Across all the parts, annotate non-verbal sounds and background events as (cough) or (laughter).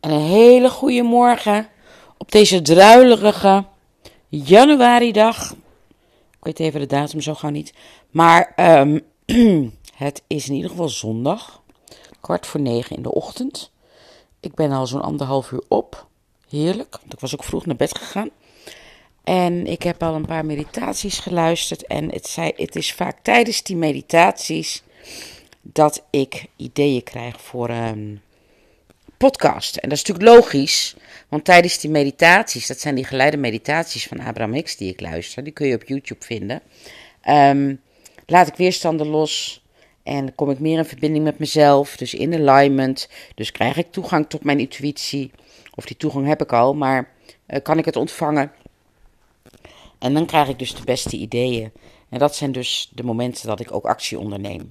En een hele goede morgen op deze druilerige januari-dag. Ik weet even de datum zo gauw niet. Maar ehm, (clears throat) het is in ieder geval zondag. Kwart voor negen in de ochtend. Ik ben al zo'n anderhalf uur op. Heerlijk, want ik was ook vroeg naar bed gegaan. En ik heb al een paar meditaties geluisterd. En het, zei, het is vaak tijdens die meditaties dat ik ideeën krijg voor een podcast. En dat is natuurlijk logisch, want tijdens die meditaties, dat zijn die geleide meditaties van Abraham Hicks die ik luister, die kun je op YouTube vinden. Ehm, laat ik weerstanden los en kom ik meer in verbinding met mezelf, dus in alignment. Dus krijg ik toegang tot mijn intuïtie, of die toegang heb ik al, maar uh, kan ik het ontvangen. En dan krijg ik dus de beste ideeën. En dat zijn dus de momenten dat ik ook actie onderneem.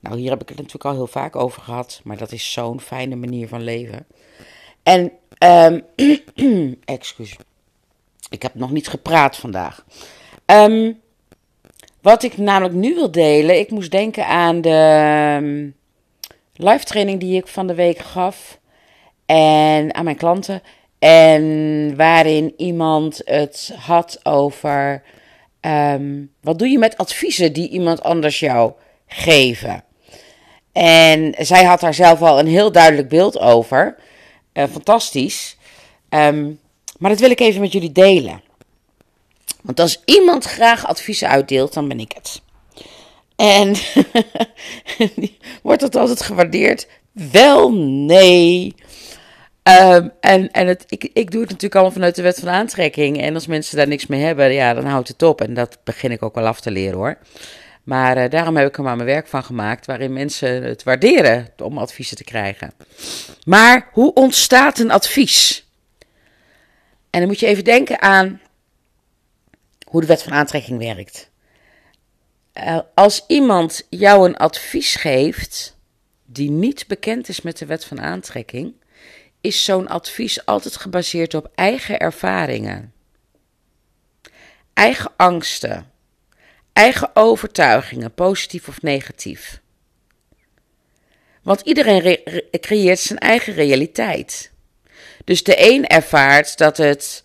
Nou, hier heb ik het natuurlijk al heel vaak over gehad, maar dat is zo'n fijne manier van leven. En, um, (clears throat) excuus, ik heb nog niet gepraat vandaag. Um, wat ik namelijk nu wil delen, ik moest denken aan de um, live training die ik van de week gaf en aan mijn klanten. En waarin iemand het had over wat doe je met adviezen die iemand anders jou geven. En zij had daar zelf al een heel duidelijk beeld over. Uh, fantastisch. Um, maar dat wil ik even met jullie delen. Want als iemand graag adviezen uitdeelt, dan ben ik het. En (laughs) wordt dat altijd gewaardeerd? Wel, nee. Um, en en het, ik, ik doe het natuurlijk allemaal vanuit de wet van aantrekking. En als mensen daar niks mee hebben, ja, dan houdt het op. En dat begin ik ook wel af te leren hoor. Maar uh, daarom heb ik er maar mijn werk van gemaakt, waarin mensen het waarderen om adviezen te krijgen. Maar hoe ontstaat een advies? En dan moet je even denken aan hoe de wet van aantrekking werkt. Uh, als iemand jou een advies geeft die niet bekend is met de wet van aantrekking, is zo'n advies altijd gebaseerd op eigen ervaringen, eigen angsten eigen overtuigingen, positief of negatief. Want iedereen creëert zijn eigen realiteit. Dus de een ervaart dat het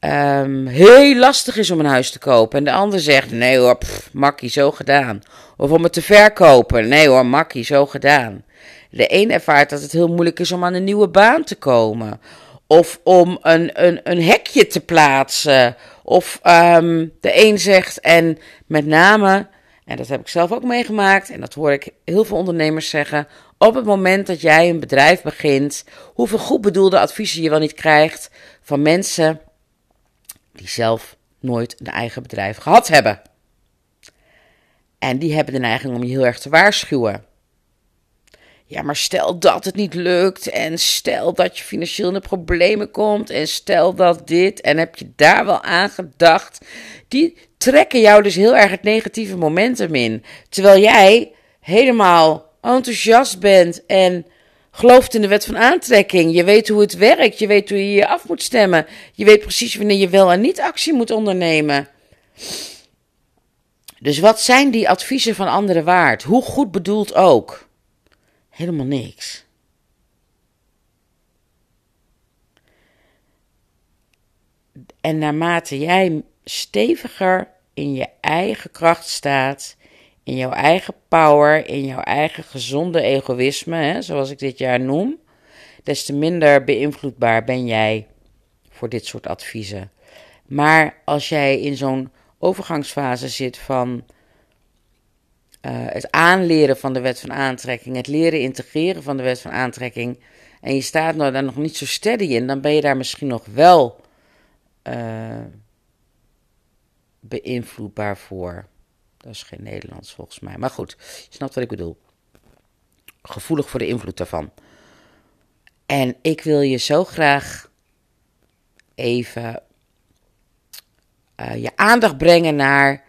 um, heel lastig is om een huis te kopen. En de ander zegt: nee hoor, pff, makkie, zo gedaan. Of om het te verkopen. Nee hoor, makkie, zo gedaan. De een ervaart dat het heel moeilijk is om aan een nieuwe baan te komen. Of om een, een, een hekje te plaatsen. Of um, de een zegt, en met name, en dat heb ik zelf ook meegemaakt, en dat hoor ik heel veel ondernemers zeggen. Op het moment dat jij een bedrijf begint, hoeveel goed bedoelde adviezen je wel niet krijgt van mensen die zelf nooit een eigen bedrijf gehad hebben. En die hebben de neiging om je heel erg te waarschuwen. Ja, maar stel dat het niet lukt en stel dat je financieel in de problemen komt en stel dat dit en heb je daar wel aan gedacht. Die trekken jou dus heel erg het negatieve momentum in. Terwijl jij helemaal enthousiast bent en gelooft in de wet van aantrekking. Je weet hoe het werkt, je weet hoe je je af moet stemmen. Je weet precies wanneer je wel en niet actie moet ondernemen. Dus wat zijn die adviezen van anderen waard? Hoe goed bedoeld ook? Helemaal niks. En naarmate jij steviger in je eigen kracht staat, in jouw eigen power, in jouw eigen gezonde egoïsme, hè, zoals ik dit jaar noem, des te minder beïnvloedbaar ben jij voor dit soort adviezen. Maar als jij in zo'n overgangsfase zit van het aanleren van de wet van aantrekking, het leren integreren van de wet van aantrekking, en je staat nou daar nog niet zo steady in, dan ben je daar misschien nog wel uh, beïnvloedbaar voor. Dat is geen Nederlands volgens mij. Maar goed, je snapt wat ik bedoel. Gevoelig voor de invloed daarvan. En ik wil je zo graag even uh, je aandacht brengen naar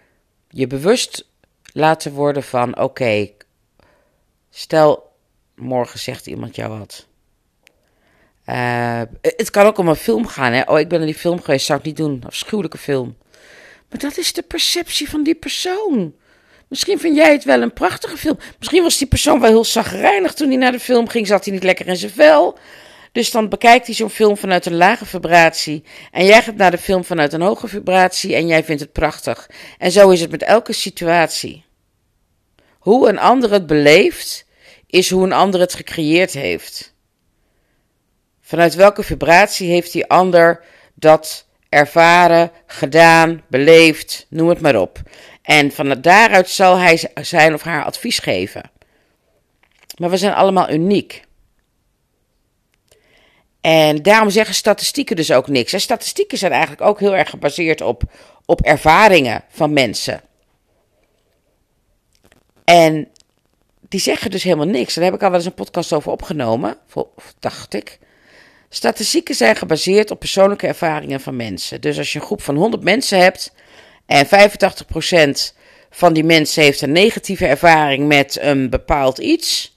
je bewust laten worden van: oké, stel morgen zegt iemand jou wat. Uh, het kan ook om een film gaan. Hè? Oh, ik ben naar die film geweest, zou ik niet doen. Afschuwelijke film. Maar dat is de perceptie van die persoon. Misschien vind jij het wel een prachtige film. Misschien was die persoon wel heel zagrijnig toen hij naar de film ging. Zat hij niet lekker in zijn vel. Dus dan bekijkt hij zo'n film vanuit een lage vibratie. En jij gaat naar de film vanuit een hoge vibratie en jij vindt het prachtig. En zo is het met elke situatie. Hoe een ander het beleeft, is hoe een ander het gecreëerd heeft. Vanuit welke vibratie heeft die ander dat ervaren, gedaan, beleefd, noem het maar op. En van daaruit zal hij zijn of haar advies geven. Maar we zijn allemaal uniek. En daarom zeggen statistieken dus ook niks. En statistieken zijn eigenlijk ook heel erg gebaseerd op, op ervaringen van mensen. En die zeggen dus helemaal niks. Daar heb ik al wel eens een podcast over opgenomen, dacht ik. Statistieken zijn gebaseerd op persoonlijke ervaringen van mensen. Dus als je een groep van 100 mensen hebt en 85% van die mensen heeft een negatieve ervaring met een bepaald iets,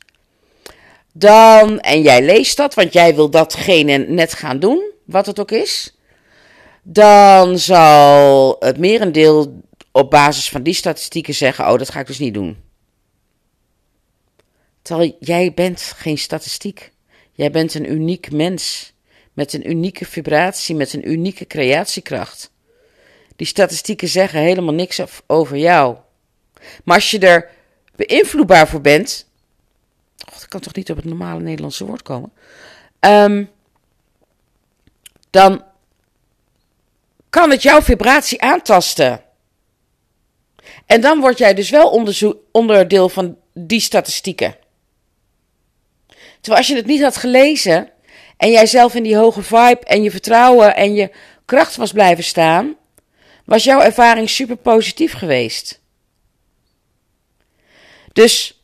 dan, en jij leest dat, want jij wil datgene net gaan doen, wat het ook is, dan zal het merendeel op basis van die statistieken zeggen: Oh, dat ga ik dus niet doen. Terwijl jij bent geen statistiek. Jij bent een uniek mens met een unieke vibratie, met een unieke creatiekracht. Die statistieken zeggen helemaal niks over jou. Maar als je er beïnvloedbaar voor bent. God, ik kan toch niet op het normale Nederlandse woord komen. Ehm, dan kan het jouw vibratie aantasten. En dan word jij dus wel onderdeel van die statistieken. Terwijl als je het niet had gelezen en jij zelf in die hoge vibe en je vertrouwen en je kracht was blijven staan, was jouw ervaring super positief geweest. Dus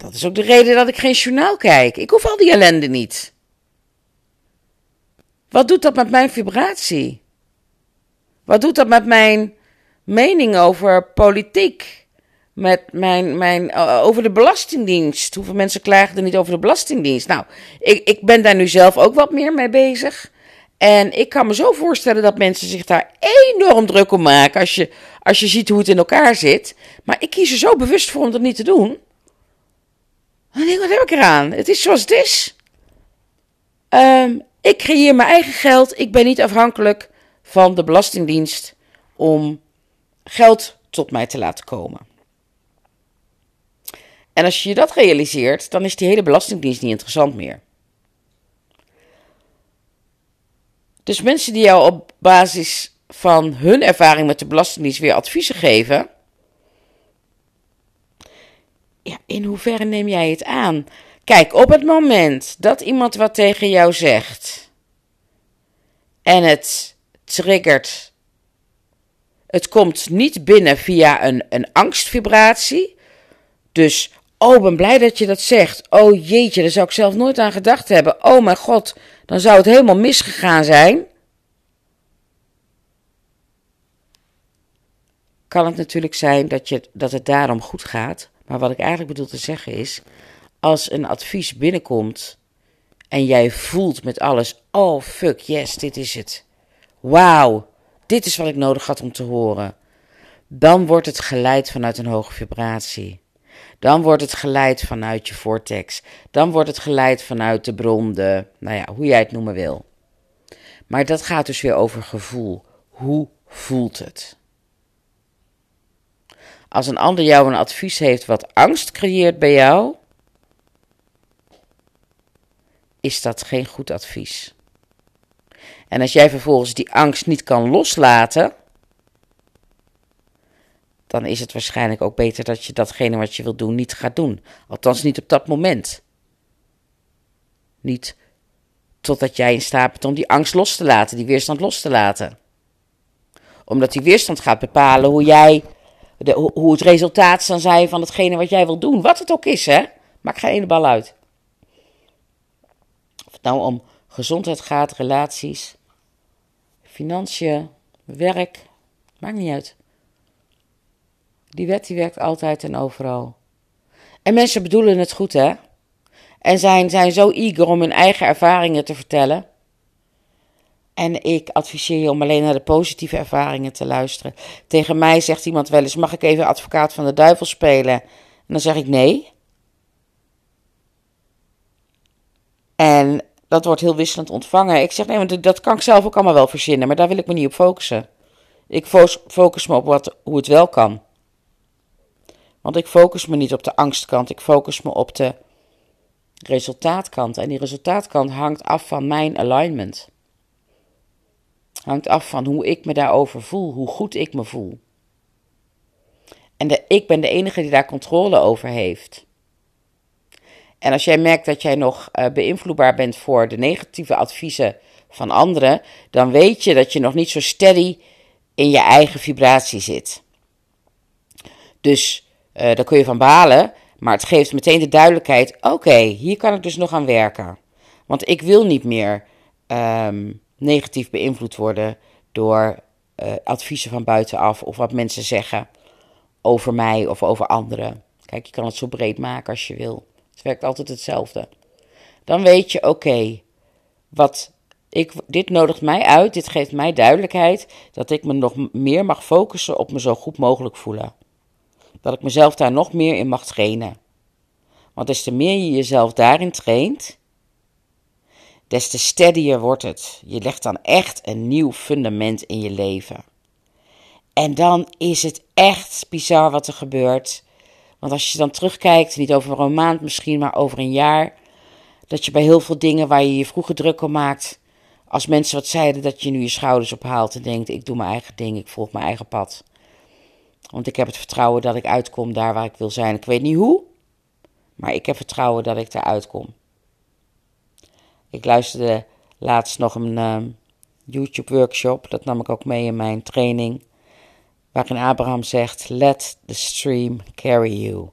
dat is ook de reden dat ik geen journaal kijk. Ik hoef al die ellende niet. Wat doet dat met mijn vibratie? Wat doet dat met mijn mening over politiek? met mijn, mijn, uh, over de Belastingdienst. Hoeveel mensen klagen er niet over de Belastingdienst? Nou, ik, ik ben daar nu zelf ook wat meer mee bezig. En ik kan me zo voorstellen dat mensen zich daar enorm druk om maken als je, als je ziet hoe het in elkaar zit. Maar ik kies er zo bewust voor om dat niet te doen. Dan denk ik, wat heb ik eraan? Het is zoals het is. Um, ik creëer mijn eigen geld. Ik ben niet afhankelijk van de Belastingdienst om geld tot mij te laten komen. En als je je dat realiseert, dan is die hele belastingdienst niet interessant meer. Dus mensen die jou op basis van hun ervaring met de Belastingdienst weer adviezen geven. In hoeverre neem jij het aan? Kijk, op het moment dat iemand wat tegen jou zegt en het triggert, het komt niet binnen via een, een angstvibratie. Dus Oh, ben blij dat je dat zegt. Oh jeetje, daar zou ik zelf nooit aan gedacht hebben. Oh mijn god, dan zou het helemaal misgegaan zijn. Kan het natuurlijk zijn dat, je, dat het daarom goed gaat. Maar wat ik eigenlijk bedoel te zeggen is: als een advies binnenkomt en jij voelt met alles: oh fuck, yes, dit is het. Wauw, dit is wat ik nodig had om te horen. Dan wordt het geleid vanuit een hoge vibratie. Dan wordt het geleid vanuit je vortex. Dan wordt het geleid vanuit de bron, de, nou ja, hoe jij het noemen wil. Maar dat gaat dus weer over gevoel. Hoe voelt het? Als een ander jou een advies heeft wat angst creëert bij jou, is dat geen goed advies. En als jij vervolgens die angst niet kan loslaten, dan is het waarschijnlijk ook beter dat je datgene wat je wilt doen niet gaat doen. Althans, niet op dat moment. Niet totdat jij in staat bent om die angst los te laten, die weerstand los te laten. Omdat die weerstand gaat bepalen hoe jij, hoe het resultaat zal zijn van hetgene wat jij wilt doen. Wat het ook is, hè. Maak geen bal uit. Of het nou om gezondheid gaat, relaties, financiën, werk, maakt niet uit. Die wet die werkt altijd en overal. En mensen bedoelen het goed, hè? En zijn, zijn zo eager om hun eigen ervaringen te vertellen. En ik adviseer je om alleen naar de positieve ervaringen te luisteren. Tegen mij zegt iemand wel eens: Mag ik even advocaat van de duivel spelen? En dan zeg ik nee. En dat wordt heel wisselend ontvangen. Ik zeg nee, want dat kan ik zelf ook allemaal wel verzinnen, maar daar wil ik me niet op focussen. Ik focus me op wat, hoe het wel kan. Want ik focus me niet op de angstkant, ik focus me op de resultaatkant. En die resultaatkant hangt af van mijn alignment. Hangt af van hoe ik me daarover voel, hoe goed ik me voel. En ik ben de enige die daar controle over heeft. En als jij merkt dat jij nog uh, beïnvloedbaar bent voor de negatieve adviezen van anderen, dan weet je dat je nog niet zo steady in je eigen vibratie zit. Dus uh, daar kun je van balen, maar het geeft meteen de duidelijkheid: oké, hier kan ik dus nog aan werken. Want ik wil niet meer um, negatief beïnvloed worden door uh, adviezen van buitenaf of wat mensen zeggen over mij of over anderen. Kijk, je kan het zo breed maken als je wil. Het werkt altijd hetzelfde. Dan weet je, oké, wat ik, dit nodigt mij uit, dit geeft mij duidelijkheid dat ik me nog meer mag focussen op me zo goed mogelijk voelen. Dat ik mezelf daar nog meer in mag trainen. Want des te meer je jezelf daarin traint, des te steadier wordt het. Je legt dan echt een nieuw fundament in je leven. En dan is het echt bizar wat er gebeurt. Want als je dan terugkijkt, niet over een maand misschien, maar over een jaar, dat je bij heel veel dingen waar je je vroeger druk om maakt, als mensen wat zeiden, dat je nu je schouders ophaalt en denkt: ik doe mijn eigen ding, ik volg mijn eigen pad. Want ik heb het vertrouwen dat ik uitkom daar waar ik wil zijn. Ik weet niet hoe, maar ik heb vertrouwen dat ik daar uitkom. Ik luisterde laatst nog een uh, YouTube-workshop, dat nam ik ook mee in mijn training, waarin Abraham zegt: Let the stream carry you.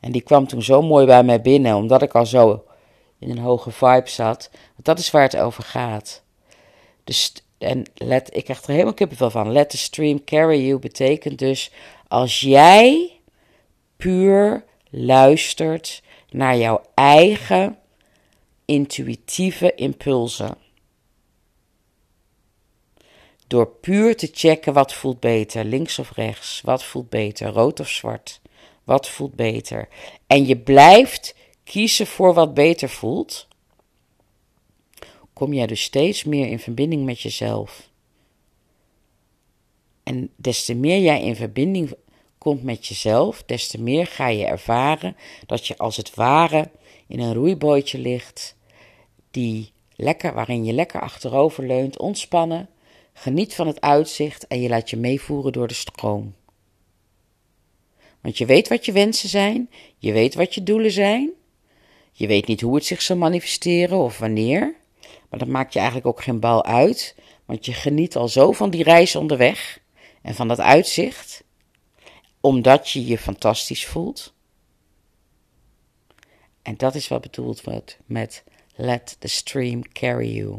En die kwam toen zo mooi bij mij binnen, omdat ik al zo in een hoge vibe zat. Want dat is waar het over gaat. Dus, en let, ik krijg er helemaal kippenvel van. Let the stream carry you betekent dus als jij puur luistert naar jouw eigen intuïtieve impulsen. Door puur te checken wat voelt beter, links of rechts, wat voelt beter, rood of zwart, wat voelt beter. En je blijft kiezen voor wat beter voelt, kom jij dus steeds meer in verbinding met jezelf. En des te meer jij in verbinding komt met jezelf, des te meer ga je ervaren dat je als het ware in een roeibootje ligt, die lekker, waarin je lekker achterover leunt, ontspannen, geniet van het uitzicht en je laat je meevoeren door de stroom. Want je weet wat je wensen zijn, je weet wat je doelen zijn, je weet niet hoe het zich zal manifesteren of wanneer, maar dat maakt je eigenlijk ook geen bal uit, want je geniet al zo van die reis onderweg en van dat uitzicht, omdat je je fantastisch voelt. En dat is wat bedoeld wordt met let the stream carry you.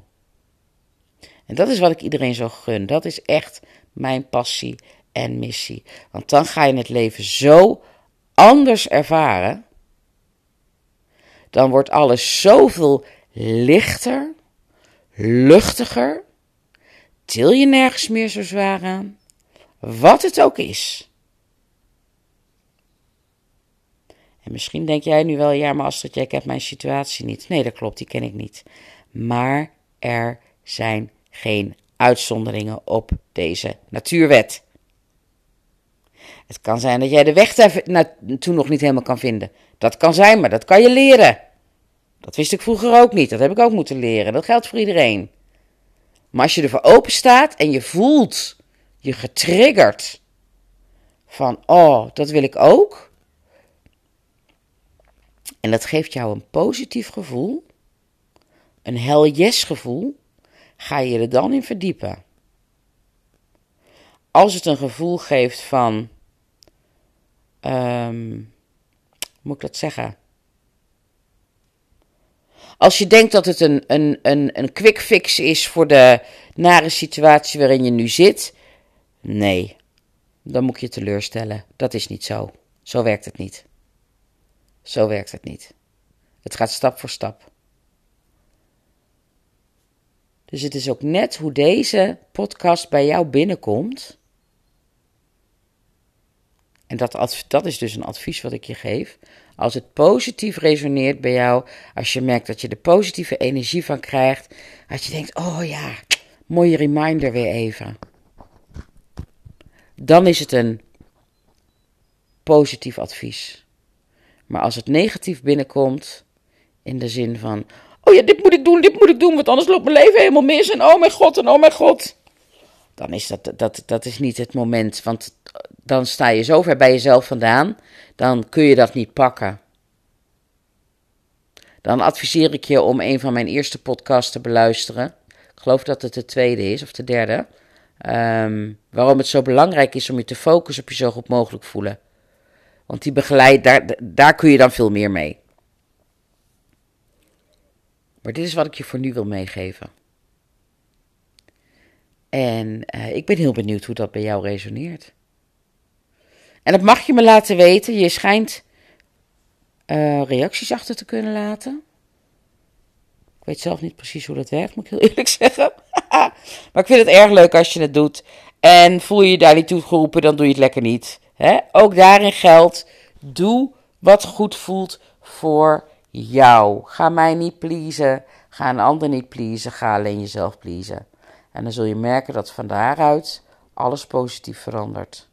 En dat is wat ik iedereen zo gun. Dat is echt mijn passie en missie. Want dan ga je het leven zo anders ervaren. Dan wordt alles zoveel lichter, luchtiger. Til je nergens meer zo zwaar aan. Wat het ook is. En misschien denk jij nu wel, ja, maar Astrid, jij kent mijn situatie niet. Nee, dat klopt, die ken ik niet. Maar er zijn geen uitzonderingen op deze natuurwet. Het kan zijn dat jij de weg naartoe nog niet helemaal kan vinden. Dat kan zijn, maar dat kan je leren. Dat wist ik vroeger ook niet. Dat heb ik ook moeten leren. Dat geldt voor iedereen. Maar als je ervoor open staat en je voelt je getriggerd van, oh, dat wil ik ook. En dat geeft jou een positief gevoel, een hell yes gevoel, ga je er dan in verdiepen. Als het een gevoel geeft van, um, moet ik dat zeggen? Als je denkt dat het een, een, een, een quick fix is voor de nare situatie waarin je nu zit, nee, dan moet je teleurstellen. Dat is niet zo. Zo werkt het niet. Zo werkt het niet. Het gaat stap voor stap. Dus het is ook net hoe deze podcast bij jou binnenkomt. En dat, dat is dus een advies wat ik je geef. Als het positief resoneert bij jou, als je merkt dat je er positieve energie van krijgt, als je denkt: oh ja, mooie reminder weer even. Dan is het een positief advies. Maar als het negatief binnenkomt, in de zin van: oh ja, dit moet ik doen, dit moet ik doen, want anders loopt mijn leven helemaal mis. En oh mijn god, en oh mijn god. Dan is dat, dat, dat is niet het moment, want dan sta je zo ver bij jezelf vandaan, dan kun je dat niet pakken. Dan adviseer ik je om een van mijn eerste podcasts te beluisteren. Ik geloof dat het de tweede is of de derde. Ehm, waarom het zo belangrijk is om je te focussen op je zo goed mogelijk voelen. Want die begeleid, daar, daar kun je dan veel meer mee. Maar dit is wat ik je voor nu wil meegeven. En uh, ik ben heel benieuwd hoe dat bij jou resoneert. En dat mag je me laten weten. Je schijnt uh, reacties achter te kunnen laten. Ik weet zelf niet precies hoe dat werkt, moet ik heel (laughs) eerlijk zeggen. (laughs) maar ik vind het erg leuk als je het doet. En voel je je daar niet toe geroepen, dan doe je het lekker niet. Ook daarin geldt, doe wat goed voelt voor jou. Ga mij niet pleasen, ga een ander niet pleasen, ga alleen jezelf pleasen. En dan zul je merken dat van daaruit alles positief verandert.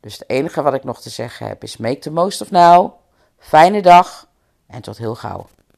Dus het enige wat ik nog te zeggen heb is: make the most of now. Fijne dag en tot heel gauw.